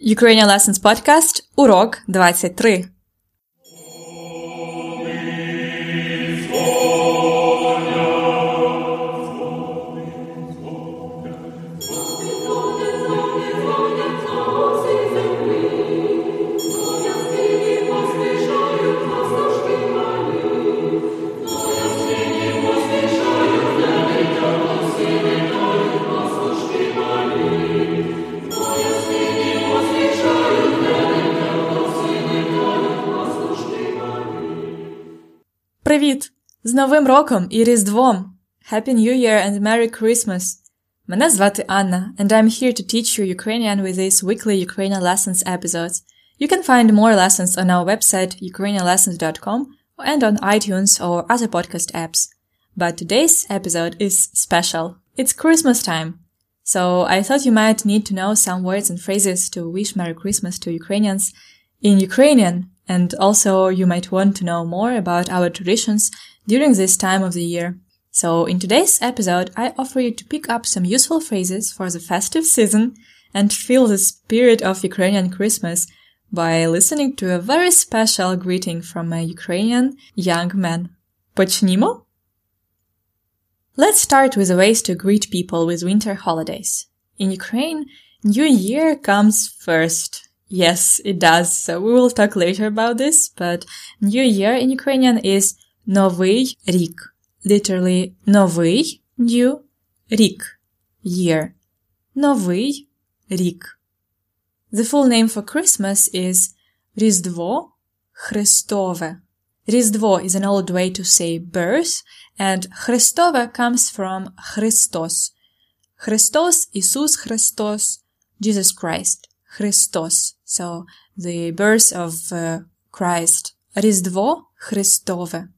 Ukrainian Lessons Podcast, урок 23. Привіт! З Новим роком і Різдвом! Happy New Year and Merry Christmas! Мене звати Анна, and I'm here to teach you Ukrainian with these weekly Ukrainian lessons episodes. You can find more lessons on our website ukrainianlessons.com and on iTunes or other podcast apps. But today's episode is special. It's Christmas time. So I thought you might need to know some words and phrases to wish Merry Christmas to Ukrainians in Ukrainian and also you might want to know more about our traditions during this time of the year. So in today's episode, I offer you to pick up some useful phrases for the festive season and feel the spirit of Ukrainian Christmas by listening to a very special greeting from a Ukrainian young man. Почнімо? Let's start with the ways to greet people with winter holidays. In Ukraine, New Year comes first. Yes, it does. So we will talk later about this, but New Year in Ukrainian is Новий рік. Literally, Новий, new, рік, year. Новий рік. The full name for Christmas is Різдво Христове. Різдво is an old way to say birth, and Христове comes from Christos. Christos, Isus Christos, Jesus Christ. Christos. So the birth of uh, Christ. Різдво Христове.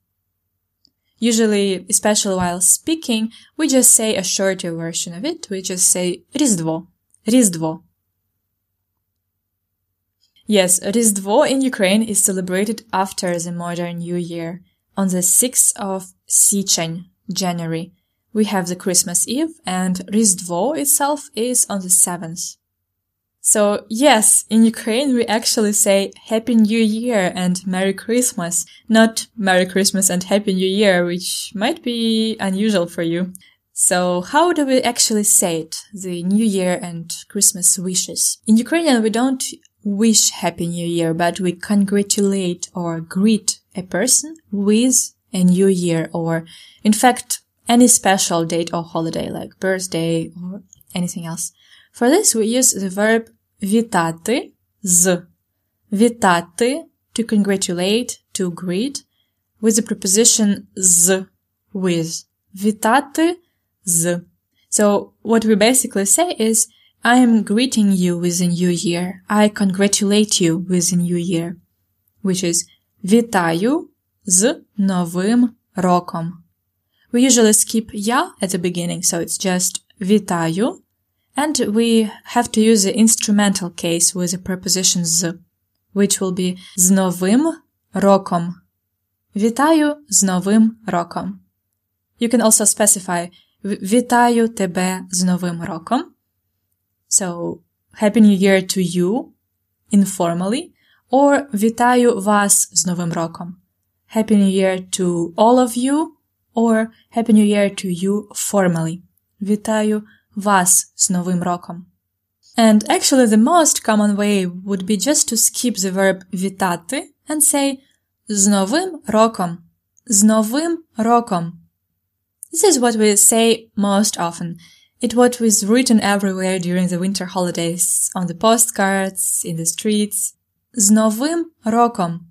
Usually, especially while speaking, we just say a shorter version of it. We just say Різдво. Різдво. Yes, Різдво in Ukraine is celebrated after the modern New Year. On the 6th of Січень, January, we have the Christmas Eve and Різдво itself is on the 7th. So yes, in Ukraine, we actually say Happy New Year and Merry Christmas, not Merry Christmas and Happy New Year, which might be unusual for you. So how do we actually say it? The New Year and Christmas wishes. In Ukrainian, we don't wish Happy New Year, but we congratulate or greet a person with a new year or, in fact, any special date or holiday like birthday or anything else. For this, we use the verb вітати з. Вітати to congratulate, to greet with the preposition з with. Вітати з. So what we basically say is I am greeting you with a new year. I congratulate you with a new year. Which is вітаю з новим роком. We usually skip я at the beginning, so it's just вітаю and we have to use the instrumental case with the preposition з, which will be з новим роком. Вітаю з новим роком. You can also specify Вітаю тебе з новим роком. So, Happy New Year to you informally. Or Вітаю вас з новим роком. Happy New Year to all of you. Or Happy New Year to you formally. Вітаю вас з Новим роком. And actually the most common way would be just to skip the verb вітати and say з Новим роком. З Новим роком. This is what we say most often. It what was written everywhere during the winter holidays, on the postcards, in the streets. З Новим роком.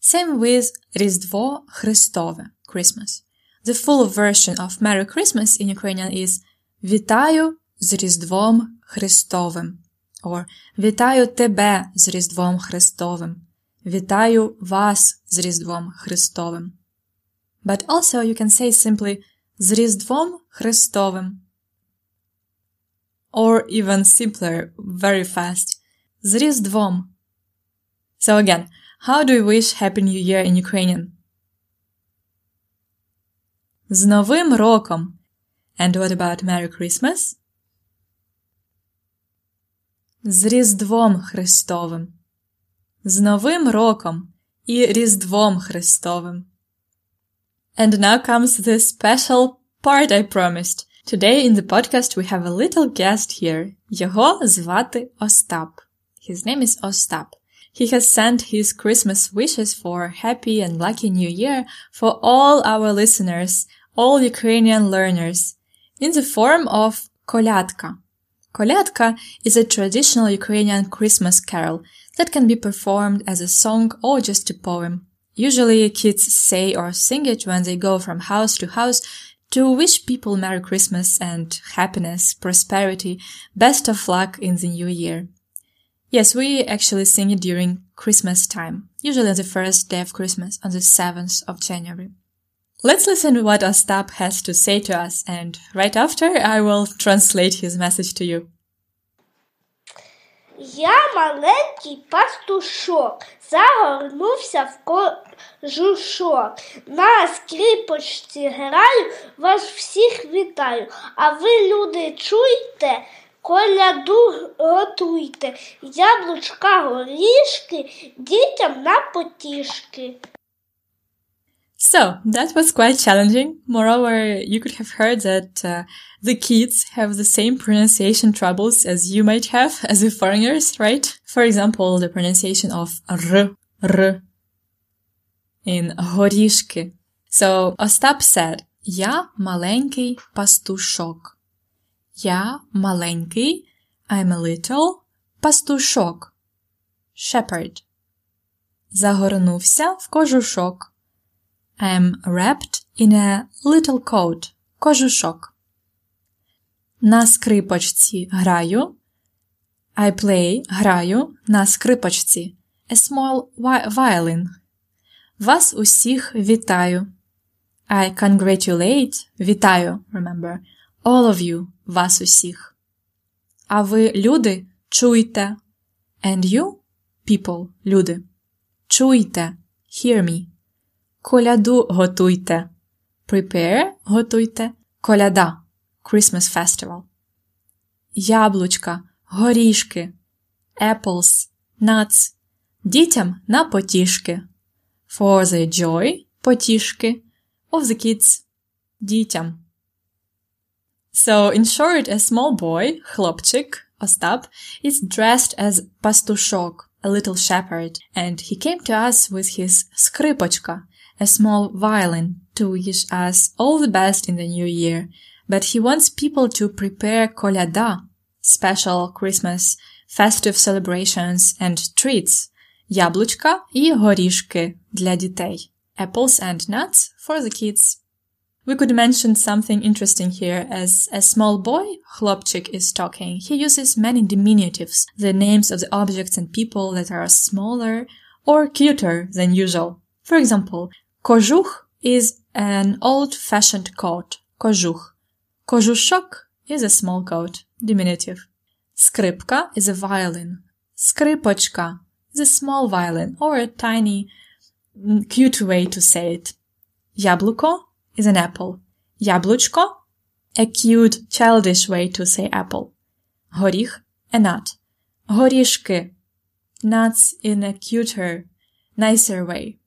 Same with Різдво Христове, Christmas. The full version of Merry Christmas in Ukrainian is Вітаю з Різдвом Христовим. Or Вітаю тебе з Різдвом Христовим. Вітаю вас з Різдвом Христовим. But also you can say simply з Різдвом Христовим. Or even simpler, very fast. З Різдвом. So again, how do we wish Happy New Year in Ukrainian? З Новим роком! And what about Merry Christmas? З Різдвом Христовим. З Новим роком і Різдвом Христовим. And now comes the special part I promised. Today in the podcast we have a little guest here. Його звати Остап. His name is Ostap. He has sent his Christmas wishes for happy and lucky new year for all our listeners, all Ukrainian learners, in the form of kolyatka. Kolyatka is a traditional Ukrainian Christmas carol that can be performed as a song or just a poem. Usually kids say or sing it when they go from house to house to wish people Merry Christmas and happiness, prosperity, best of luck in the new year. Yes, we actually sing it during Christmas time, usually the first day of Christmas on the 7th of January. Let's listen to what Ostap has to say to us and right after I will translate his message to you. Я маленький пастушок, загорнувся в кожушок. На скрипочці граю, вас всіх вітаю. А ви, люди, чуйте, коляду готуйте, яблучка горішки, дітям на потішки. So that was quite challenging. Moreover, you could have heard that uh, the kids have the same pronunciation troubles as you might have as a foreigners, right? For example, the pronunciation of r, r in горішки. So Ostap said, Я маленький пастушок. Я маленький, I'm a little, пастушок. Shepherd. Загорнувся в кожушок. I'm wrapped in a little coat. Кожушок. На скрипочці граю. I play граю на скрипочці. A small violin. Вас усіх вітаю. I congratulate вітаю, remember, all of you, вас усіх. А ви, люди, чуйте. And you, people, люди. Чуйте, hear me. Коляду готуйте. Prepare готуйте. Коляда Christmas festival. Яблучка, горішки. Apples, nuts. Дітям на потішки. For the joy потішки of the kids. Дітям. So, in short, a small boy, хлопчик, Ostap, is dressed as pastushok, a little shepherd, and he came to us with his skripochka, a small violin, to wish us all the best in the new year. But he wants people to prepare kolyada, special Christmas festive celebrations and treats, яблучка і горішки для дітей, apples and nuts for the kids. We could mention something interesting here as a small boy, Chlopchik, is talking. He uses many diminutives, the names of the objects and people that are smaller or cuter than usual. For example, Kožuch is an old-fashioned coat, kožuch. Kožushok is a small coat, diminutive. Skripka is a violin. Skripochka is a small violin or a tiny, mm, cute way to say it. Jabluko is an apple. Jabluchko, a cute, childish way to say apple. Horich, a nut. Horishke, nuts in a cuter, nicer way.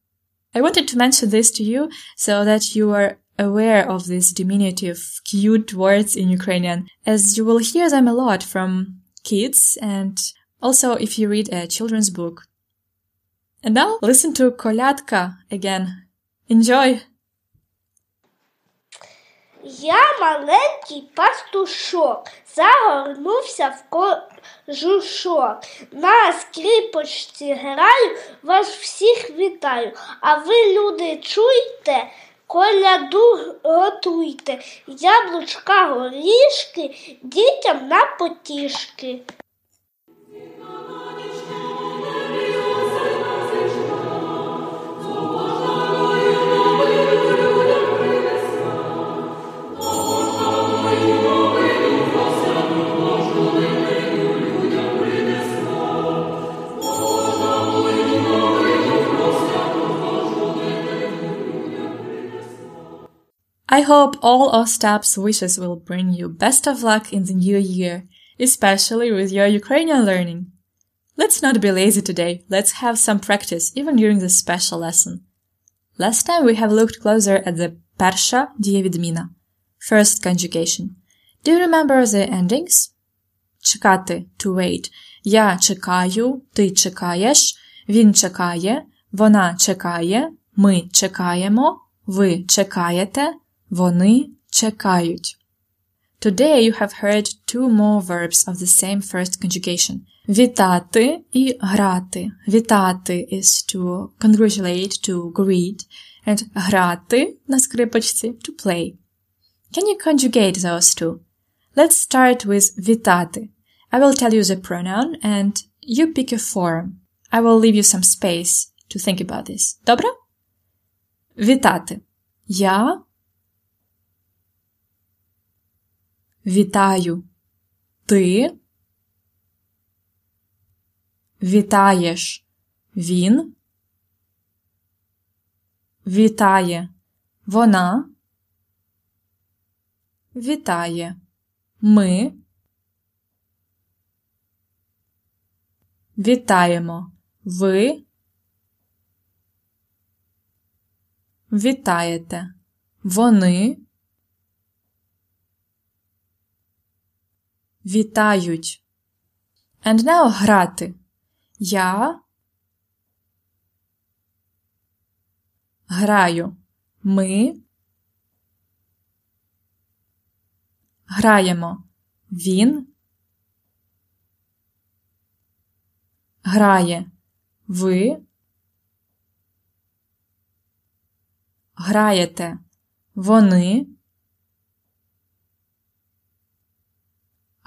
I wanted to mention this to you so that you are aware of these diminutive, cute words in Ukrainian, as you will hear them a lot from kids and also if you read a children's book. And now listen to Kolyatka again. Enjoy! Я маленький пастушок, загорнувся в кожушок. На скрипочці граю, вас всіх вітаю. А ви, люди, чуйте, коляду готуйте, яблучка горішки, дітям на потішки. I hope all Ostap's wishes will bring you best of luck in the new year especially with your Ukrainian learning. Let's not be lazy today. Let's have some practice even during the special lesson. Last time we have looked closer at the перша дієвідміна, first conjugation. Do you remember the endings? Чекати, to wait. Я чекаю, ти чекаєш, він чекає, вона чекає, ми чекаємо, ви чекаєте, вони чекають. Today you have heard two more verbs of the same first conjugation. Вітати і грати. Вітати is to congratulate, to greet, and грати на скрипочці to play. Can you conjugate those two? Let's start with вітати. I will tell you the pronoun and you pick a form. I will leave you some space to think about this. Добре? Вітати. Я вітаю. Ти вітаєш. Він вітає. Вона вітає. Ми вітаємо. Ви вітаєте. Вони вітають. And now грати. Я граю. Ми граємо. Він грає. Ви граєте. Вони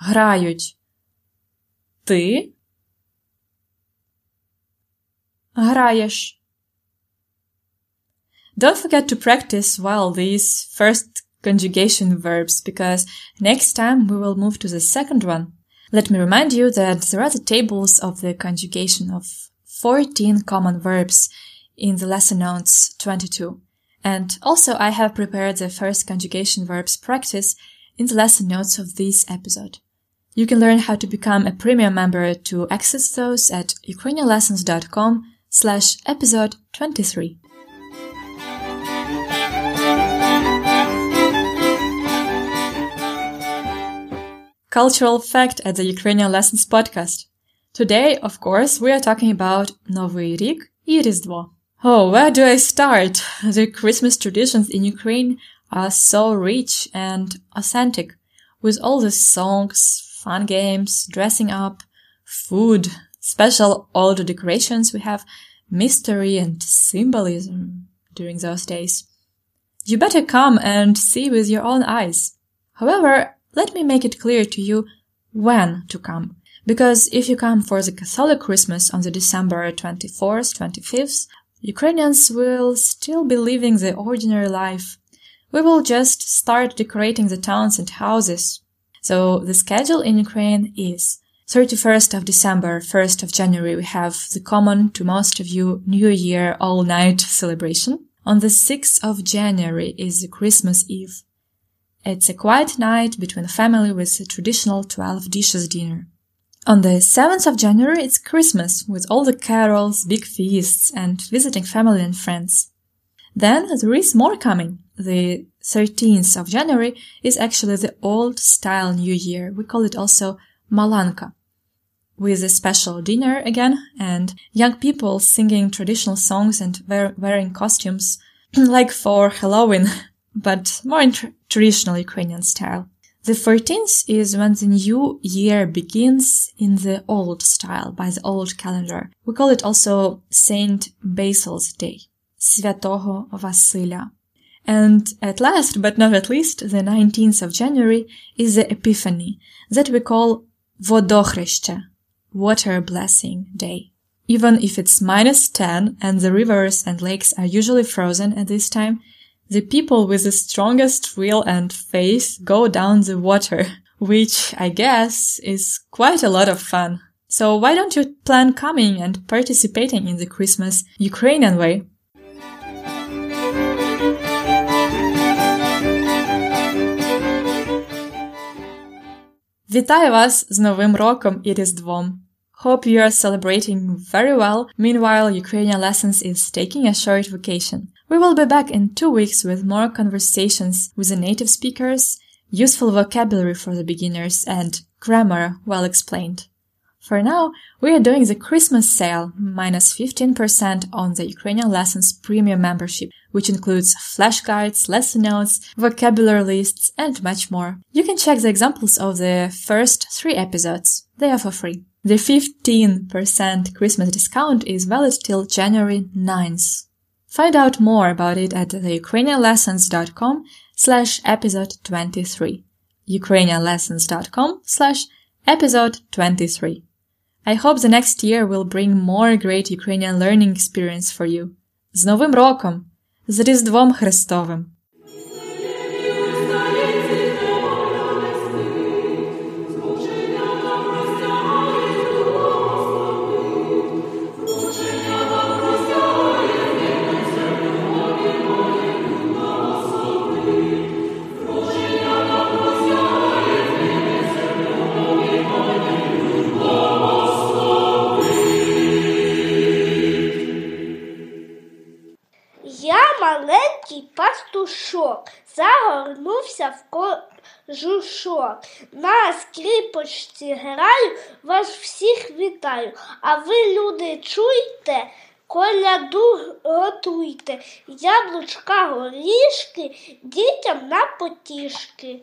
грають. Ти граєш. Don't forget to practice well these first conjugation verbs because next time we will move to the second one. Let me remind you that there are the tables of the conjugation of 14 common verbs in the lesson notes 22. And also I have prepared the first conjugation verbs practice in the lesson notes of this episode. You can learn how to become a premium member to access those at ukrainianlessons.com slash episode 23. Cultural fact at the Ukrainian Lessons podcast. Today, of course, we are talking about Новий рік і Різдво. Oh, where do I start? The Christmas traditions in Ukraine are so rich and authentic, with all the songs, fun games, dressing up, food, special old decorations. We have mystery and symbolism during those days. You better come and see with your own eyes. However, let me make it clear to you when to come. Because if you come for the Catholic Christmas on the December 24th, 25th, Ukrainians will still be living the ordinary life. We will just start decorating the towns and houses. So the schedule in Ukraine is 31st of December, 1st of January, we have the common to most of you New Year all night celebration. On the 6th of January is the Christmas Eve. It's a quiet night between a family with a traditional 12 dishes dinner. On the 7th of January, it's Christmas with all the carols, big feasts, and visiting family and friends. Then there is more coming. The 13th of January is actually the old style New Year. We call it also Malanka. With a special dinner again and young people singing traditional songs and wearing costumes like for Halloween but more in tr- traditional Ukrainian style. The 14th is when the new year begins in the old style by the old calendar. We call it also Saint Basil's Day, Святого Василя. And at last, but not at least, the 19th of January is the Epiphany that we call Водохреща, Water Blessing Day. Even if it's minus 10 and the rivers and lakes are usually frozen at this time, the people with the strongest will and faith go down the water, which I guess is quite a lot of fun. So why don't you plan coming and participating in the Christmas Ukrainian way? Вітаю вас з Новим роком і Різдвом! Hope you are celebrating very well. Meanwhile, Ukrainian Lessons is taking a short vacation. We will be back in two weeks with more conversations with the native speakers, useful vocabulary for the beginners, and grammar well explained. For now, we are doing the Christmas sale, minus 15% on the Ukrainian Lessons premium membership, which includes flashcards, lesson notes, vocabulary lists, and much more. You can check the examples of the first three episodes. They are for free. The 15% Christmas discount is valid till January 9th. Find out more about it at theukrainianlessons.com slash episode 23. ukrainianlessons.com slash episode 23. I hope the next year will bring more great Ukrainian learning experience for you. З Новим роком! З Різдвом Христовим! Кожушок. На скрипочці граю, вас всіх вітаю. А ви, люди, чуйте, коляду готуйте, яблучка горішки дітям на потішки.